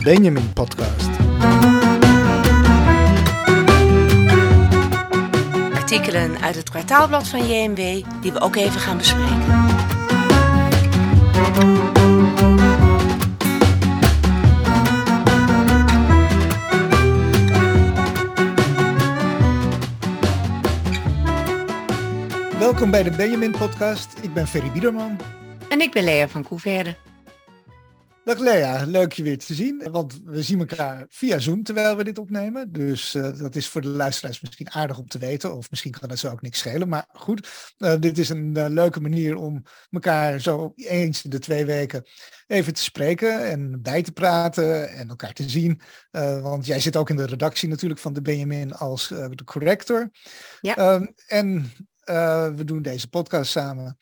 de Benjamin Podcast. Artikelen uit het kwartaalblad van JMW die we ook even gaan bespreken. Welkom bij de Benjamin Podcast. Ik ben Ferry Biederman. En ik ben Lea van Couverde. Dag Lea, leuk je weer te zien. Want we zien elkaar via Zoom terwijl we dit opnemen. Dus uh, dat is voor de luisteraars misschien aardig om te weten. Of misschien kan het zo ook niks schelen. Maar goed, uh, dit is een uh, leuke manier om elkaar zo eens in de twee weken even te spreken en bij te praten en elkaar te zien. want jij zit ook in de redactie natuurlijk van de Benjamin als de corrector. Ja. en uh, we doen deze podcast samen.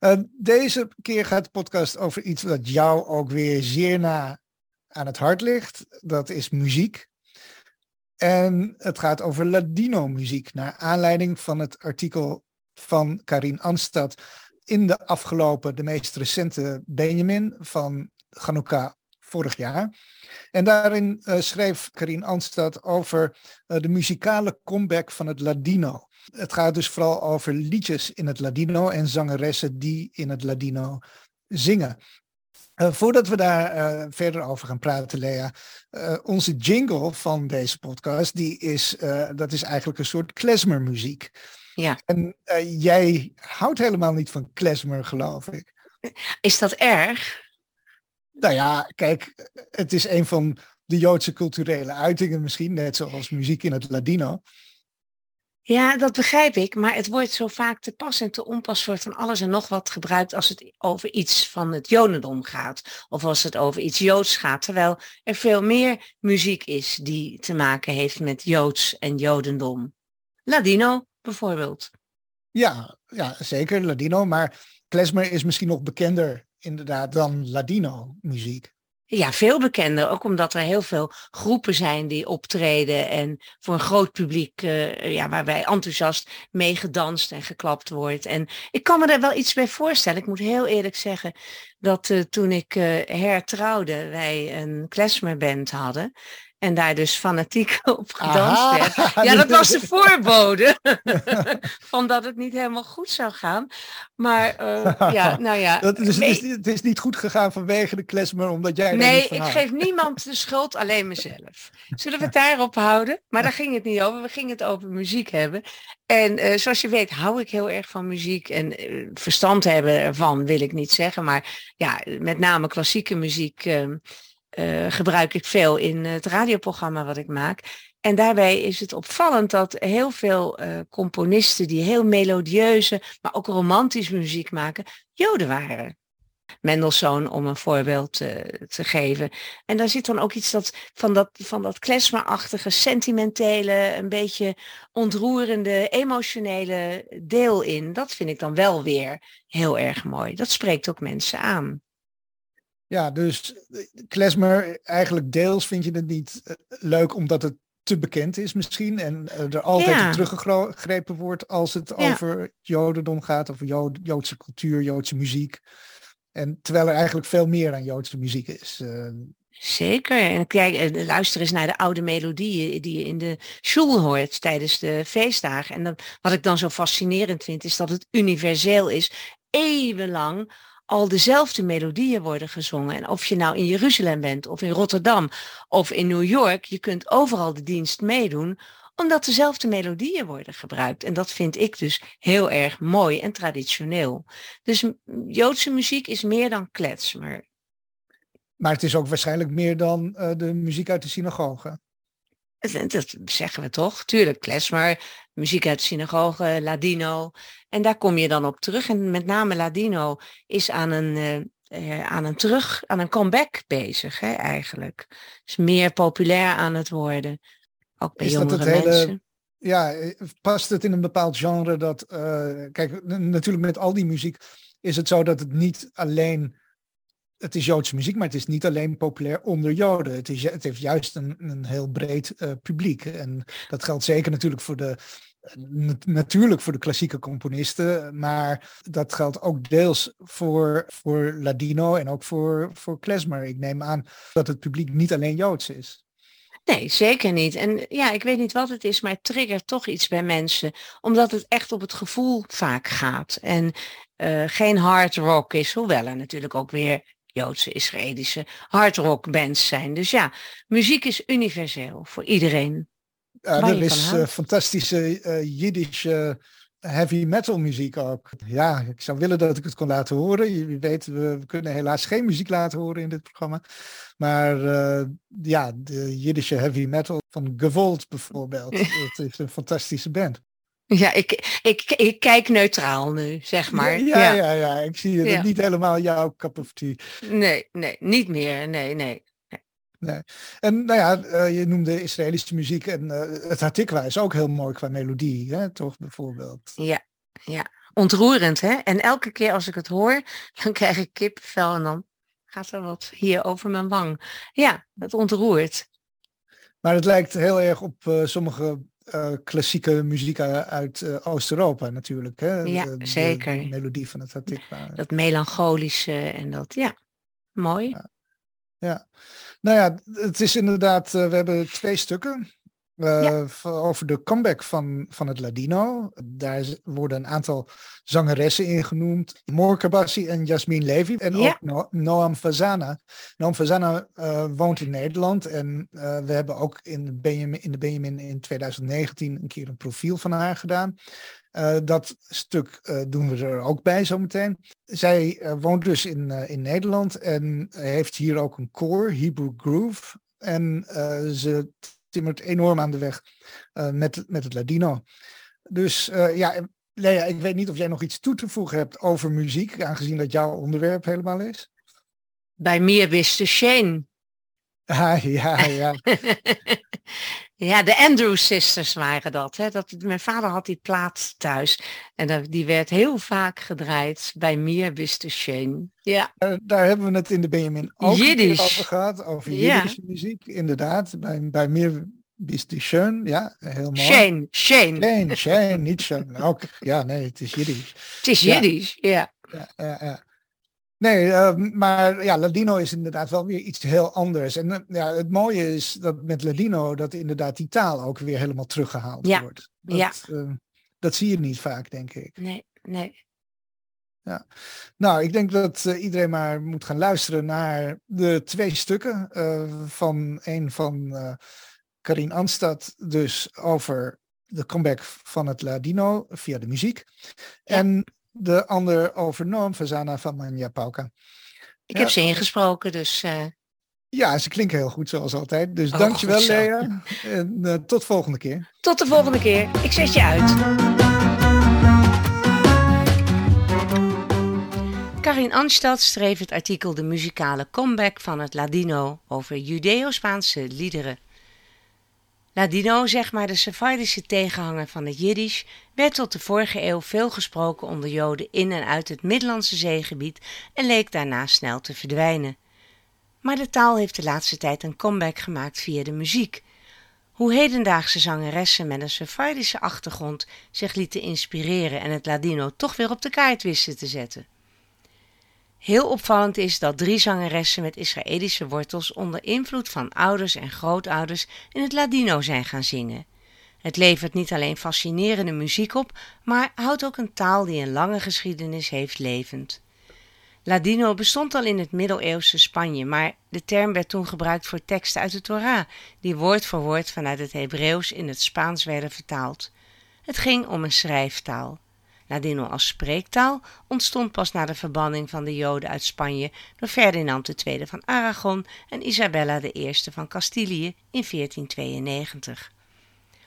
Uh, deze keer gaat de podcast over iets wat jou ook weer zeer na aan het hart ligt. Dat is muziek. En het gaat over Ladino muziek, naar aanleiding van het artikel van Karin Anstad in de afgelopen, de meest recente Benjamin van Hanukkah vorig jaar. En daarin uh, schreef Karin Anstad over de muzikale comeback van het Ladino. Het gaat dus vooral over liedjes in het Ladino en zangeressen die in het Ladino zingen. Uh, voordat we daar uh, verder over gaan praten, Lea, uh, onze jingle van deze podcast, die is, dat is eigenlijk een soort klezmermuziek. Ja. En jij houdt helemaal niet van klezmer, geloof ik. Is dat erg? Nou ja, kijk, het is een van de Joodse culturele uitingen misschien, net zoals muziek in het Ladino. Ja, dat begrijp ik, maar het wordt zo vaak te pas en te onpas voor van alles en nog wat gebruikt als het over iets van het Jodendom gaat of als het over iets Joods gaat, terwijl er veel meer muziek is die te maken heeft met Joods en Jodendom. Ladino bijvoorbeeld. Ja, ja zeker Ladino, maar klezmer is misschien nog bekender inderdaad dan Ladino muziek. Ja, veel bekender. Ook omdat er heel veel groepen zijn die optreden. En voor een groot publiek, uh, ja, waarbij enthousiast meegedanst en geklapt wordt. En ik kan me daar wel iets bij voorstellen. Ik moet heel eerlijk zeggen dat uh, toen ik uh, hertrouwde, wij een klezmerband hadden. En daar dus fanatiek op gedanst Aha. werd. Ja, dat was de voorbode. van dat het niet helemaal goed zou gaan. Maar uh, ja, nou ja. Dat, dus het, is, het is niet goed gegaan vanwege de klesmer, omdat jij. Nee, ik geef niemand de schuld, alleen mezelf. Zullen we het daarop houden? Maar daar ging het niet over. We gingen het over muziek hebben. En uh, zoals je weet, hou ik heel erg van muziek. En uh, verstand hebben ervan wil ik niet zeggen. Maar ja, met name klassieke muziek. Uh, gebruik ik veel in het radioprogramma wat ik maak. En daarbij is het opvallend dat heel veel uh, componisten die heel melodieuze, maar ook romantisch muziek maken, Joden waren. Mendelssohn, om een voorbeeld uh, te geven. En daar zit dan ook iets dat, van dat, van dat klezmerachtige, sentimentele, een beetje ontroerende, emotionele deel in. Dat vind ik dan wel weer heel erg mooi. Dat spreekt ook mensen aan. Ja, dus klezmer, eigenlijk deels vind je het niet uh, leuk omdat het te bekend is misschien. En uh, er altijd ja. teruggegrepen wordt als het ja. over Jodendom gaat, over Jood, Joodse cultuur, Joodse muziek. En terwijl er eigenlijk veel meer aan Joodse muziek is. Uh, Zeker. En kijk, luister eens naar de oude melodieën die je in de school hoort tijdens de feestdagen. En dan, wat ik dan zo fascinerend vind, is dat het universeel is. Eeuwenlang al dezelfde melodieën worden gezongen. En of je nou in Jeruzalem bent, of in Rotterdam, of in New York, je kunt overal de dienst meedoen, omdat dezelfde melodieën worden gebruikt. En dat vind ik dus heel erg mooi en traditioneel. Dus Joodse muziek is meer dan kletsmer. Maar het is ook waarschijnlijk meer dan uh, de muziek uit de synagoge. Dat zeggen we toch? Tuurlijk, klezmer, muziek uit de synagoge, Ladino. En daar kom je dan op terug. En met name Ladino is aan een, uh, aan een terug, aan een comeback bezig hè, eigenlijk. Is meer populair aan het worden. Ook bij is jongere dat het mensen. Hele, ja, eh, past het in een bepaald genre dat, uh, kijk, natuurlijk met al die muziek is het zo dat het niet alleen het is Joodse muziek, maar het is niet alleen populair onder Joden. Het, is, het heeft juist een, een heel breed uh, publiek. En dat geldt zeker natuurlijk voor de natuurlijk voor de klassieke componisten, maar dat geldt ook deels voor, voor Ladino en ook voor, voor klezmer. Ik neem aan dat het publiek niet alleen Joods is. Nee, zeker niet. En ja, ik weet niet wat het is, maar het triggert toch iets bij mensen. Omdat het echt op het gevoel vaak gaat. En uh, geen hard rock is, hoewel er natuurlijk ook weer Joodse, Israëlische hard rock bands zijn. Dus ja, muziek is universeel voor iedereen. Ja, er is uh, fantastische uh, Jiddische heavy metal muziek ook. Ja, ik zou willen dat ik het kon laten horen. Je weet, we, kunnen helaas geen muziek laten horen in dit programma. Maar ja, de Jiddische heavy metal van Gewold bijvoorbeeld. dat is een fantastische band. Ja, ik, ik, ik kijk neutraal nu, zeg maar. Ja, ja, ja, ja. ik zie het niet helemaal jouw cup of tea. Nee, nee, niet meer. Nee, nee. Nee. En nou ja, uh, je noemde Israëlische muziek en uh, het Hatikwa is ook heel mooi qua melodie, hè, toch bijvoorbeeld? Ja, ja. Ontroerend, hè? En elke keer als ik het hoor, dan krijg ik kippenvel en dan gaat er wat hier over mijn wang. Ja, het ontroert. Maar het lijkt heel erg op uh, sommige klassieke muziek uit Oost-Europa natuurlijk, hè? Ja, de, zeker. De melodie van het Hatikwa. Dat melancholische en dat, ja, mooi. Ja. ja. Nou ja, het is inderdaad, uh, we hebben twee stukken. Uh, ja. Over de comeback van, van het Ladino. Daar worden een aantal zangeressen in genoemd. Morka Bassi en Jasmine Levy. En ja. ook no Noam Fazana. Noam Fazana uh, woont in Nederland. En we hebben ook in, Benjamin, in de Benjamin in 2019 een keer een profiel van haar gedaan. Uh, dat stuk uh, doen we er ook bij zometeen. Zij uh, woont dus in, in Nederland en heeft hier ook een koor, Hebrew Groove. En ze timmert enorm aan de weg met, met het Ladino. Dus ja, Lea, ik weet niet of jij nog iets toe te voegen hebt over muziek, aangezien dat jouw onderwerp helemaal is. Bij meer wist de Shane. Ah, ja, ja. ja, de Andrews Sisters waren dat, hè. dat. Mijn vader had die plaat thuis. En die werd heel vaak gedraaid bij Meer Wiste Shane. Ja. Uh, daar hebben we het in de Benjamin ook over gehad. Over ja. muziek, inderdaad. Bij, bij Meer Wiste Shane, ja, heel mooi. Shane, Shane. Shane, Shane, niet Shane. Ook, ja, nee, het is Jiddisch. Het is Jiddisch, ja. ja. ja, ja. Nee, uh, maar ja, Ladino is inderdaad wel weer iets heel anders. En uh, ja, het mooie is dat met Ladino dat inderdaad die taal ook weer helemaal teruggehaald ja. wordt. Dat, ja. Uh, dat zie je niet vaak, denk ik. Nee, nee. Ja. Nou, ik denk dat iedereen maar moet gaan luisteren naar de twee stukken van een van Karin Anstad, dus over de comeback van het Ladino via de muziek. Ja. En de ander over Noam Fazana van Manja Pauka. Ik heb ze ingesproken, dus... Uh... Ja, ze klinken heel goed zoals altijd. Dus oh, dankjewel Lea. En uh, tot volgende keer. Tot de volgende keer. Ik zet je uit. Karin Anstad schreef het artikel De muzikale comeback van het Ladino over Judeo-Spaanse liederen. Ladino, zeg maar de Sephardische tegenhanger van het Jiddisch, werd tot de vorige eeuw veel gesproken onder Joden in en uit het Middellandse zeegebied en leek daarna snel te verdwijnen. Maar de taal heeft de laatste tijd een comeback gemaakt via de muziek. Hoe hedendaagse zangeressen met een Sephardische achtergrond zich lieten inspireren en het Ladino toch weer op de kaart wisten te zetten. Heel opvallend is dat drie zangeressen met Israëlische wortels onder invloed van ouders en grootouders in het Ladino zijn gaan zingen. Het levert niet alleen fascinerende muziek op, maar houdt ook een taal die een lange geschiedenis heeft levend. Ladino bestond al in het middeleeuwse Spanje, maar de term werd toen gebruikt voor teksten uit de Torah, die woord voor woord vanuit het Hebreeuws in het Spaans werden vertaald. Het ging om een schrijftaal. Ladino als spreektaal ontstond pas na de verbanning van de Joden uit Spanje door Ferdinand II van Aragon en Isabella I van Castilië in 1492.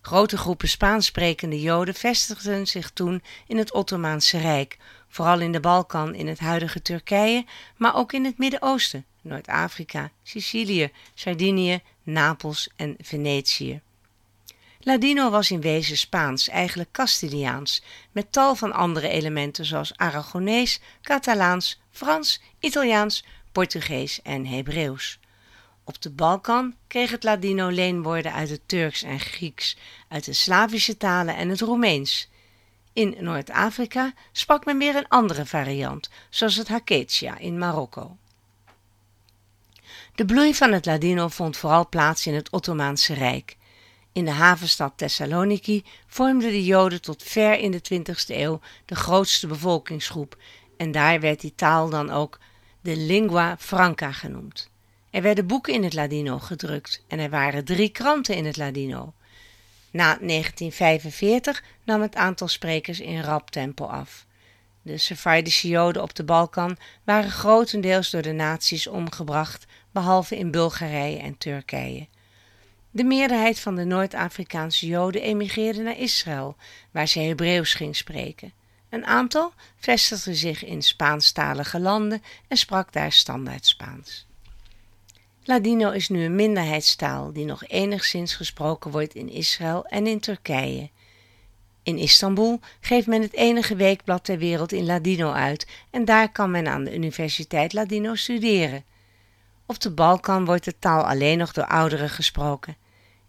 Grote groepen Spaans sprekende Joden vestigden zich toen in het Ottomaanse Rijk, vooral in de Balkan in het huidige Turkije, maar ook in het Midden-Oosten, Noord-Afrika, Sicilië, Sardinië, Napels en Venetië. Ladino was in wezen Spaans, eigenlijk Castiliaans, met tal van andere elementen zoals Aragonees, Catalaans, Frans, Italiaans, Portugees en Hebreeuws. Op de Balkan kreeg het Ladino leenwoorden uit het Turks en Grieks, uit de Slavische talen en het Roemeens. In Noord-Afrika sprak men weer een andere variant, zoals het Haketia in Marokko. De bloei van het Ladino vond vooral plaats in het Ottomaanse Rijk. In de havenstad Thessaloniki vormden de Joden tot ver in de 20e eeuw de grootste bevolkingsgroep en daar werd die taal dan ook de lingua franca genoemd. Er werden boeken in het Ladino gedrukt en er waren drie kranten in het Ladino. Na 1945 nam het aantal sprekers in rap tempo af. De Sephardische Joden op de Balkan waren grotendeels door de nazi's omgebracht, behalve in Bulgarije en Turkije. De meerderheid van de Noord-Afrikaanse Joden emigreerde naar Israël, waar ze Hebreeuws ging spreken. Een aantal vestigde zich in Spaanstalige landen en sprak daar standaard Spaans. Ladino is nu een minderheidstaal die nog enigszins gesproken wordt in Israël en in Turkije. In Istanbul geeft men het enige weekblad ter wereld in Ladino uit en daar kan men aan de Universiteit Ladino studeren. Op de Balkan wordt de taal alleen nog door ouderen gesproken.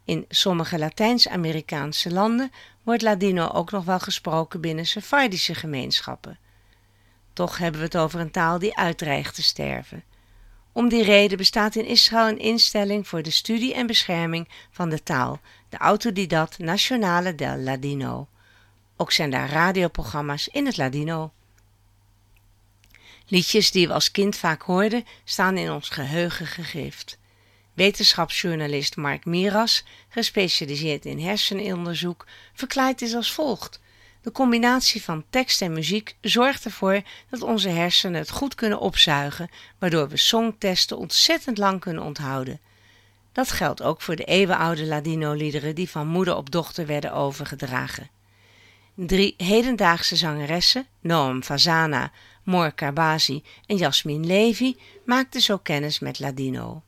In sommige Latijns-Amerikaanse landen wordt Ladino ook nog wel gesproken binnen Sephardische gemeenschappen. Toch hebben we het over een taal die uitdreigt te sterven. Om die reden bestaat in Israël een instelling voor de studie en bescherming van de taal, de Autodidact Nationale del Ladino. Ook zijn daar radioprogramma's in het Ladino. Liedjes die we als kind vaak hoorden, staan in ons geheugen gegrift. Wetenschapsjournalist Mark Miras, gespecialiseerd in hersenonderzoek, verklaart dit als volgt. De combinatie van tekst en muziek zorgt ervoor dat onze hersenen het goed kunnen opzuigen, waardoor we songtesten ontzettend lang kunnen onthouden. Dat geldt ook voor de eeuwenoude Ladino-liederen die van moeder op dochter werden overgedragen. Drie hedendaagse zangeressen, Noam Fazana, Mor Karbasi en Jasmin Levy, maakten zo kennis met Ladino.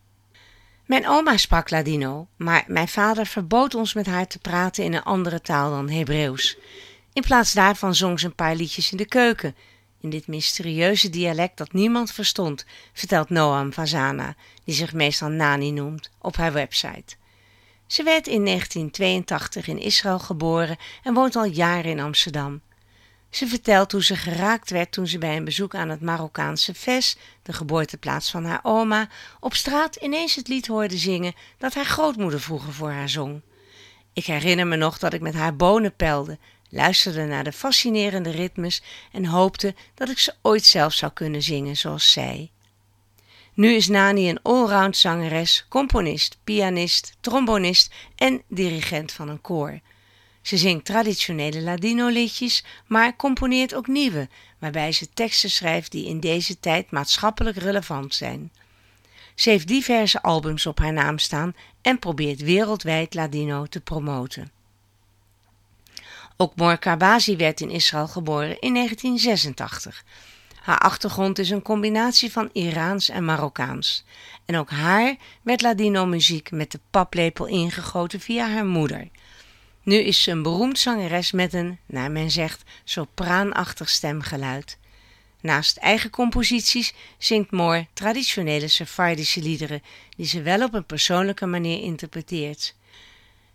Mijn oma sprak Ladino, maar mijn vader verbood ons met haar te praten in een andere taal dan Hebreeuws. In plaats daarvan zong ze een paar liedjes in de keuken, in dit mysterieuze dialect dat niemand verstond, vertelt Noam Fazana, die zich meestal Nani noemt, op haar website. Ze werd in 1982 in Israël geboren en woont al jaren in Amsterdam. Ze vertelt hoe ze geraakt werd toen ze bij een bezoek aan het Marokkaanse Ves, de geboorteplaats van haar oma, op straat ineens het lied hoorde zingen dat haar grootmoeder vroeger voor haar zong. Ik herinner me nog dat ik met haar bonen pelde, luisterde naar de fascinerende ritmes en hoopte dat ik ze ooit zelf zou kunnen zingen zoals zij. Nu is Nani een allround zangeres, componist, pianist, trombonist en dirigent van een koor. Ze zingt traditionele Ladino-liedjes, maar componeert ook nieuwe, waarbij ze teksten schrijft die in deze tijd maatschappelijk relevant zijn. Ze heeft diverse albums op haar naam staan en probeert wereldwijd Ladino te promoten. Ook Mor Karbasi werd in Israël geboren in 1986. Haar achtergrond is een combinatie van Iraans en Marokkaans. En ook haar werd Ladino-muziek met de paplepel ingegoten via haar moeder. Nu is ze een beroemd zangeres met een, naar men zegt, sopraanachtig stemgeluid. Naast eigen composities zingt Moore traditionele Sephardische liederen, die ze wel op een persoonlijke manier interpreteert.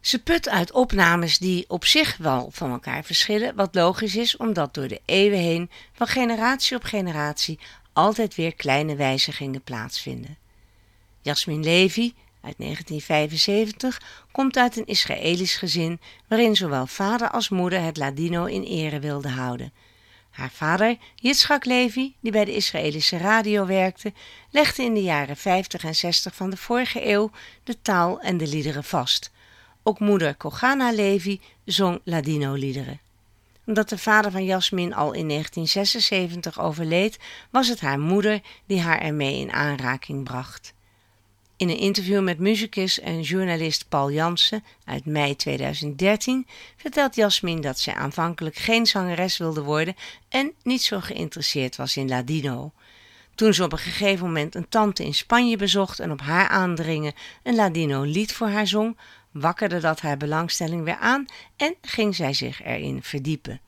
Ze put uit opnames die op zich wel van elkaar verschillen, wat logisch is omdat door de eeuwen heen, van generatie op generatie, altijd weer kleine wijzigingen plaatsvinden. Jasmin Levy, uit 1975 komt uit een Israëlisch gezin waarin zowel vader als moeder het Ladino in ere wilden houden. Haar vader, Yitzhak Levi, die bij de Israëlische radio werkte, legde in de jaren 50 en 60 van de vorige eeuw de taal en de liederen vast. Ook moeder Kogana Levi zong Ladino-liederen. Omdat de vader van Jasmin al in 1976 overleed, was het haar moeder die haar ermee in aanraking bracht. In een interview met muzikus en journalist Paul Jansen uit mei 2013 vertelt Jasmin dat zij aanvankelijk geen zangeres wilde worden en niet zo geïnteresseerd was in Ladino. Toen ze op een gegeven moment een tante in Spanje bezocht en op haar aandringen een Ladino lied voor haar zong, wakkerde dat haar belangstelling weer aan en ging zij zich erin verdiepen.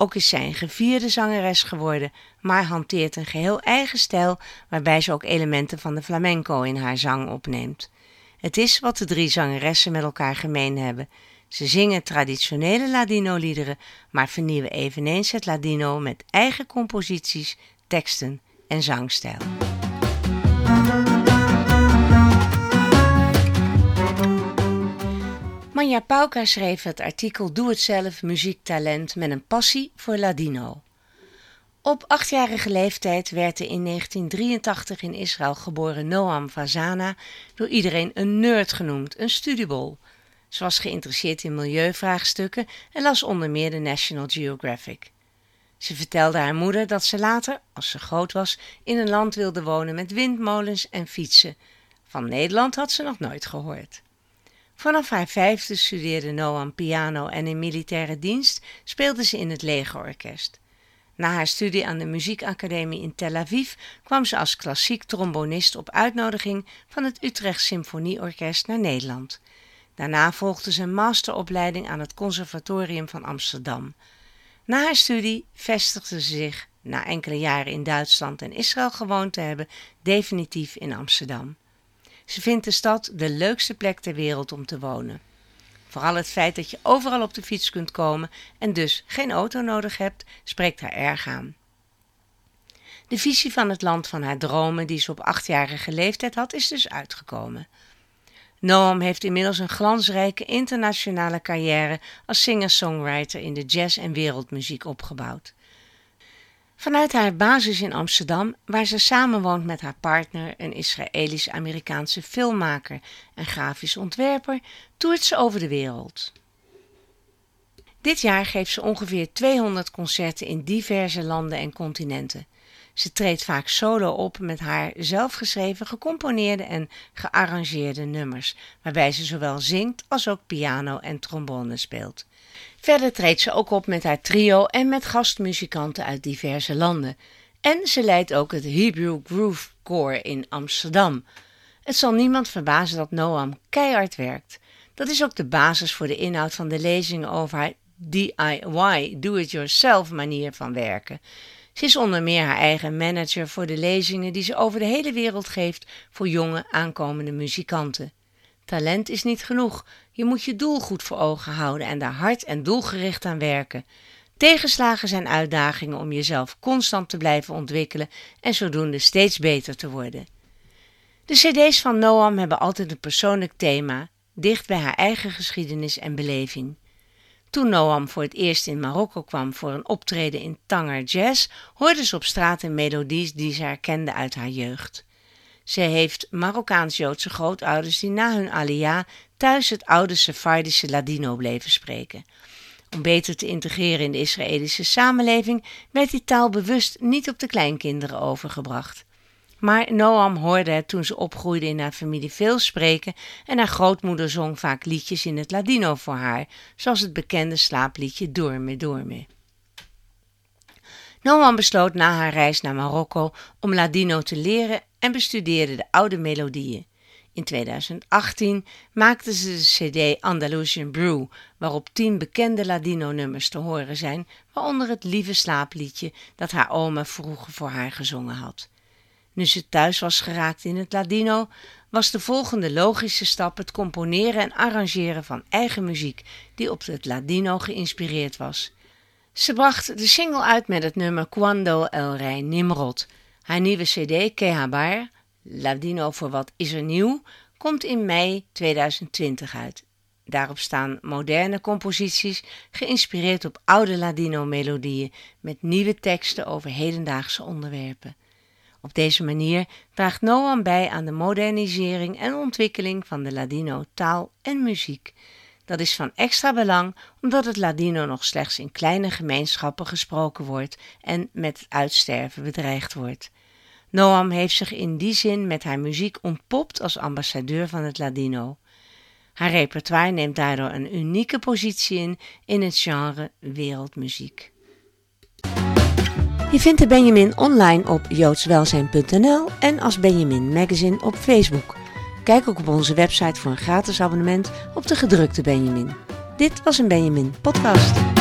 Ook is zij een gevierde zangeres geworden, maar hanteert een geheel eigen stijl waarbij ze ook elementen van de flamenco in haar zang opneemt. Het is wat de drie zangeressen met elkaar gemeen hebben. Ze zingen traditionele Ladino-liederen, maar vernieuwen eveneens het Ladino met eigen composities, teksten en zangstijl. Manja Pauka schreef het artikel Doe het zelf muziektalent met een passie voor Ladino. Op achtjarige leeftijd werd de in 1983 in Israël geboren Noam Fazana door iedereen een nerd genoemd, een studiebol. Ze was geïnteresseerd in milieuvraagstukken en las onder meer de National Geographic. Ze vertelde haar moeder dat ze later, als ze groot was, in een land wilde wonen met windmolens en fietsen. Van Nederland had ze nog nooit gehoord. Vanaf haar vijfde studeerde Noam piano en in militaire dienst speelde ze in het legerorkest. Na haar studie aan de muziekacademie in Tel Aviv kwam ze als klassiek trombonist op uitnodiging van het Utrecht Symfonieorkest naar Nederland. Daarna volgde ze een masteropleiding aan het Conservatorium van Amsterdam. Na haar studie vestigde ze zich, na enkele jaren in Duitsland en Israël gewoond te hebben, definitief in Amsterdam. Ze vindt de stad de leukste plek ter wereld om te wonen. Vooral het feit dat je overal op de fiets kunt komen en dus geen auto nodig hebt, spreekt haar erg aan. De visie van het land van haar dromen, die ze op achtjarige leeftijd had, is dus uitgekomen. Noam heeft inmiddels een glansrijke internationale carrière als singer-songwriter in de jazz- en wereldmuziek opgebouwd. Vanuit haar basis in Amsterdam, waar ze samenwoont met haar partner, een Israëlisch-Amerikaanse filmmaker en grafisch ontwerper, toert ze over de wereld. Dit jaar geeft ze ongeveer 200 concerten in diverse landen en continenten. Ze treedt vaak solo op met haar zelfgeschreven, gecomponeerde en gearrangeerde nummers, waarbij ze zowel zingt als ook piano en trombone speelt. Verder treedt ze ook op met haar trio en met gastmuzikanten uit diverse landen. En ze leidt ook het Hebrew Groove Corps in Amsterdam. Het zal niemand verbazen dat Noam keihard werkt. Dat is ook de basis voor de inhoud van de lezingen over haar DIY, do-it-yourself manier van werken. Ze is onder meer haar eigen manager voor de lezingen die ze over de hele wereld geeft voor jonge aankomende muzikanten. Talent is niet genoeg. Je moet je doel goed voor ogen houden en daar hard en doelgericht aan werken. Tegenslagen zijn uitdagingen om jezelf constant te blijven ontwikkelen en zodoende steeds beter te worden. De CD's van Noam hebben altijd een persoonlijk thema, dicht bij haar eigen geschiedenis en beleving. Toen Noam voor het eerst in Marokko kwam voor een optreden in Tanger Jazz, hoorde ze op straat een melodies die ze herkende uit haar jeugd. Ze heeft Marokkaans-Joodse grootouders die na hun alia thuis het oude Sephardische Ladino bleven spreken. Om beter te integreren in de Israëlische samenleving werd die taal bewust niet op de kleinkinderen overgebracht. Maar Noam hoorde het toen ze opgroeide in haar familie veel spreken en haar grootmoeder zong vaak liedjes in het Ladino voor haar, zoals het bekende slaapliedje Dorme Dorme. Noam besloot na haar reis naar Marokko om Ladino te leren en bestudeerde de oude melodieën. In 2018 maakte ze de CD Andalusian Brew, waarop tien bekende Ladino-nummers te horen zijn, waaronder het lieve slaapliedje dat haar oma vroeger voor haar gezongen had. Nu ze thuis was geraakt in het Ladino, was de volgende logische stap het componeren en arrangeren van eigen muziek die op het Ladino geïnspireerd was. Ze bracht de single uit met het nummer Cuando el Rey Nimrod. Haar nieuwe CD, Kehabar, Ladino voor wat is er nieuw, komt in mei 2020 uit. Daarop staan moderne composities geïnspireerd op oude Ladino-melodieën met nieuwe teksten over hedendaagse onderwerpen. Op deze manier draagt Noam bij aan de modernisering en ontwikkeling van de Ladino taal en muziek. Dat is van extra belang omdat het Ladino nog slechts in kleine gemeenschappen gesproken wordt en met uitsterven bedreigd wordt. Noam heeft zich in die zin met haar muziek ontpopt als ambassadeur van het Ladino. Haar repertoire neemt daardoor een unieke positie in in het genre wereldmuziek. Je vindt de Benjamin online op joodswelzijn.nl en als Benjamin Magazine op Facebook. Kijk ook op onze website voor een gratis abonnement op de gedrukte Benjamin. Dit was een Benjamin podcast.